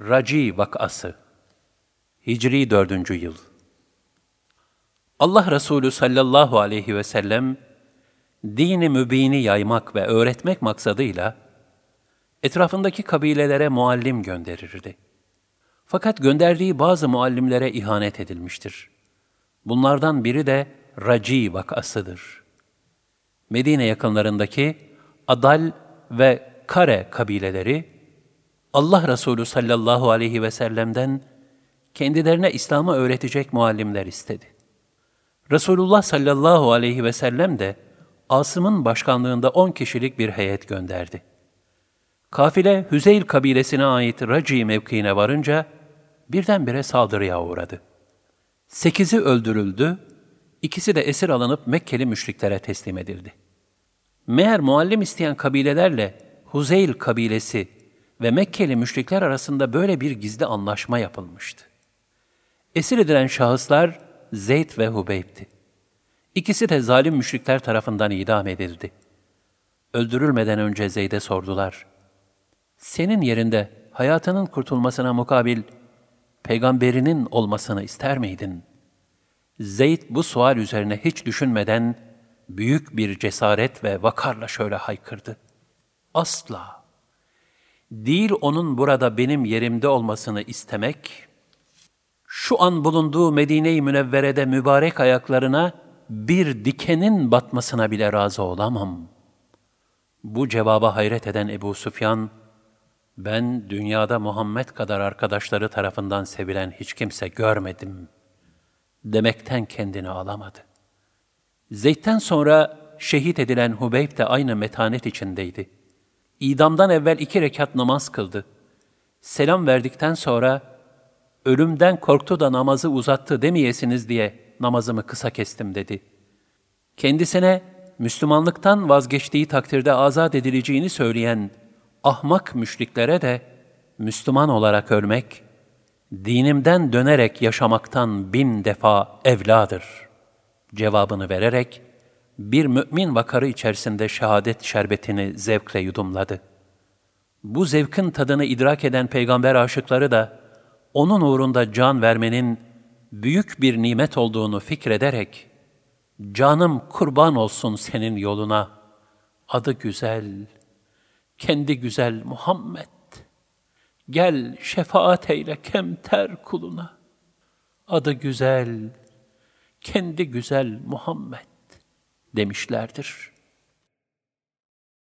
Raci vakası Hicri 4. yıl Allah Resulü sallallahu aleyhi ve sellem dini mübini yaymak ve öğretmek maksadıyla etrafındaki kabilelere muallim gönderirdi. Fakat gönderdiği bazı muallimlere ihanet edilmiştir. Bunlardan biri de Raci vakasıdır. Medine yakınlarındaki Adal ve Kare kabileleri Allah Resulü sallallahu aleyhi ve sellem'den kendilerine İslam'ı öğretecek muallimler istedi. Resulullah sallallahu aleyhi ve sellem de Asım'ın başkanlığında on kişilik bir heyet gönderdi. Kafile Hüzeyl kabilesine ait Raci mevkiine varınca birdenbire saldırıya uğradı. Sekizi öldürüldü, ikisi de esir alınıp Mekkeli müşriklere teslim edildi. Meğer muallim isteyen kabilelerle Huzeyl kabilesi ve Mekkeli müşrikler arasında böyle bir gizli anlaşma yapılmıştı. Esir edilen şahıslar Zeyd ve Hubeyb'ti. İkisi de zalim müşrikler tarafından idam edildi. Öldürülmeden önce Zeyd'e sordular. Senin yerinde hayatının kurtulmasına mukabil peygamberinin olmasını ister miydin? Zeyd bu sual üzerine hiç düşünmeden büyük bir cesaret ve vakarla şöyle haykırdı. Asla. Değil onun burada benim yerimde olmasını istemek, şu an bulunduğu Medine-i Münevvere'de mübarek ayaklarına bir dikenin batmasına bile razı olamam. Bu cevaba hayret eden Ebu Süfyan, ben dünyada Muhammed kadar arkadaşları tarafından sevilen hiç kimse görmedim demekten kendini alamadı. Zeyd'den sonra şehit edilen Hubeyb de aynı metanet içindeydi. İdamdan evvel iki rekat namaz kıldı. Selam verdikten sonra, ölümden korktu da namazı uzattı demeyesiniz diye namazımı kısa kestim dedi. Kendisine Müslümanlıktan vazgeçtiği takdirde azat edileceğini söyleyen ahmak müşriklere de Müslüman olarak ölmek, dinimden dönerek yaşamaktan bin defa evladır cevabını vererek, bir mümin vakarı içerisinde şehadet şerbetini zevkle yudumladı. Bu zevkin tadını idrak eden peygamber aşıkları da, onun uğrunda can vermenin büyük bir nimet olduğunu fikrederek, canım kurban olsun senin yoluna, adı güzel, kendi güzel Muhammed, gel şefaat eyle kemter kuluna, adı güzel, kendi güzel Muhammed, demişlerdir.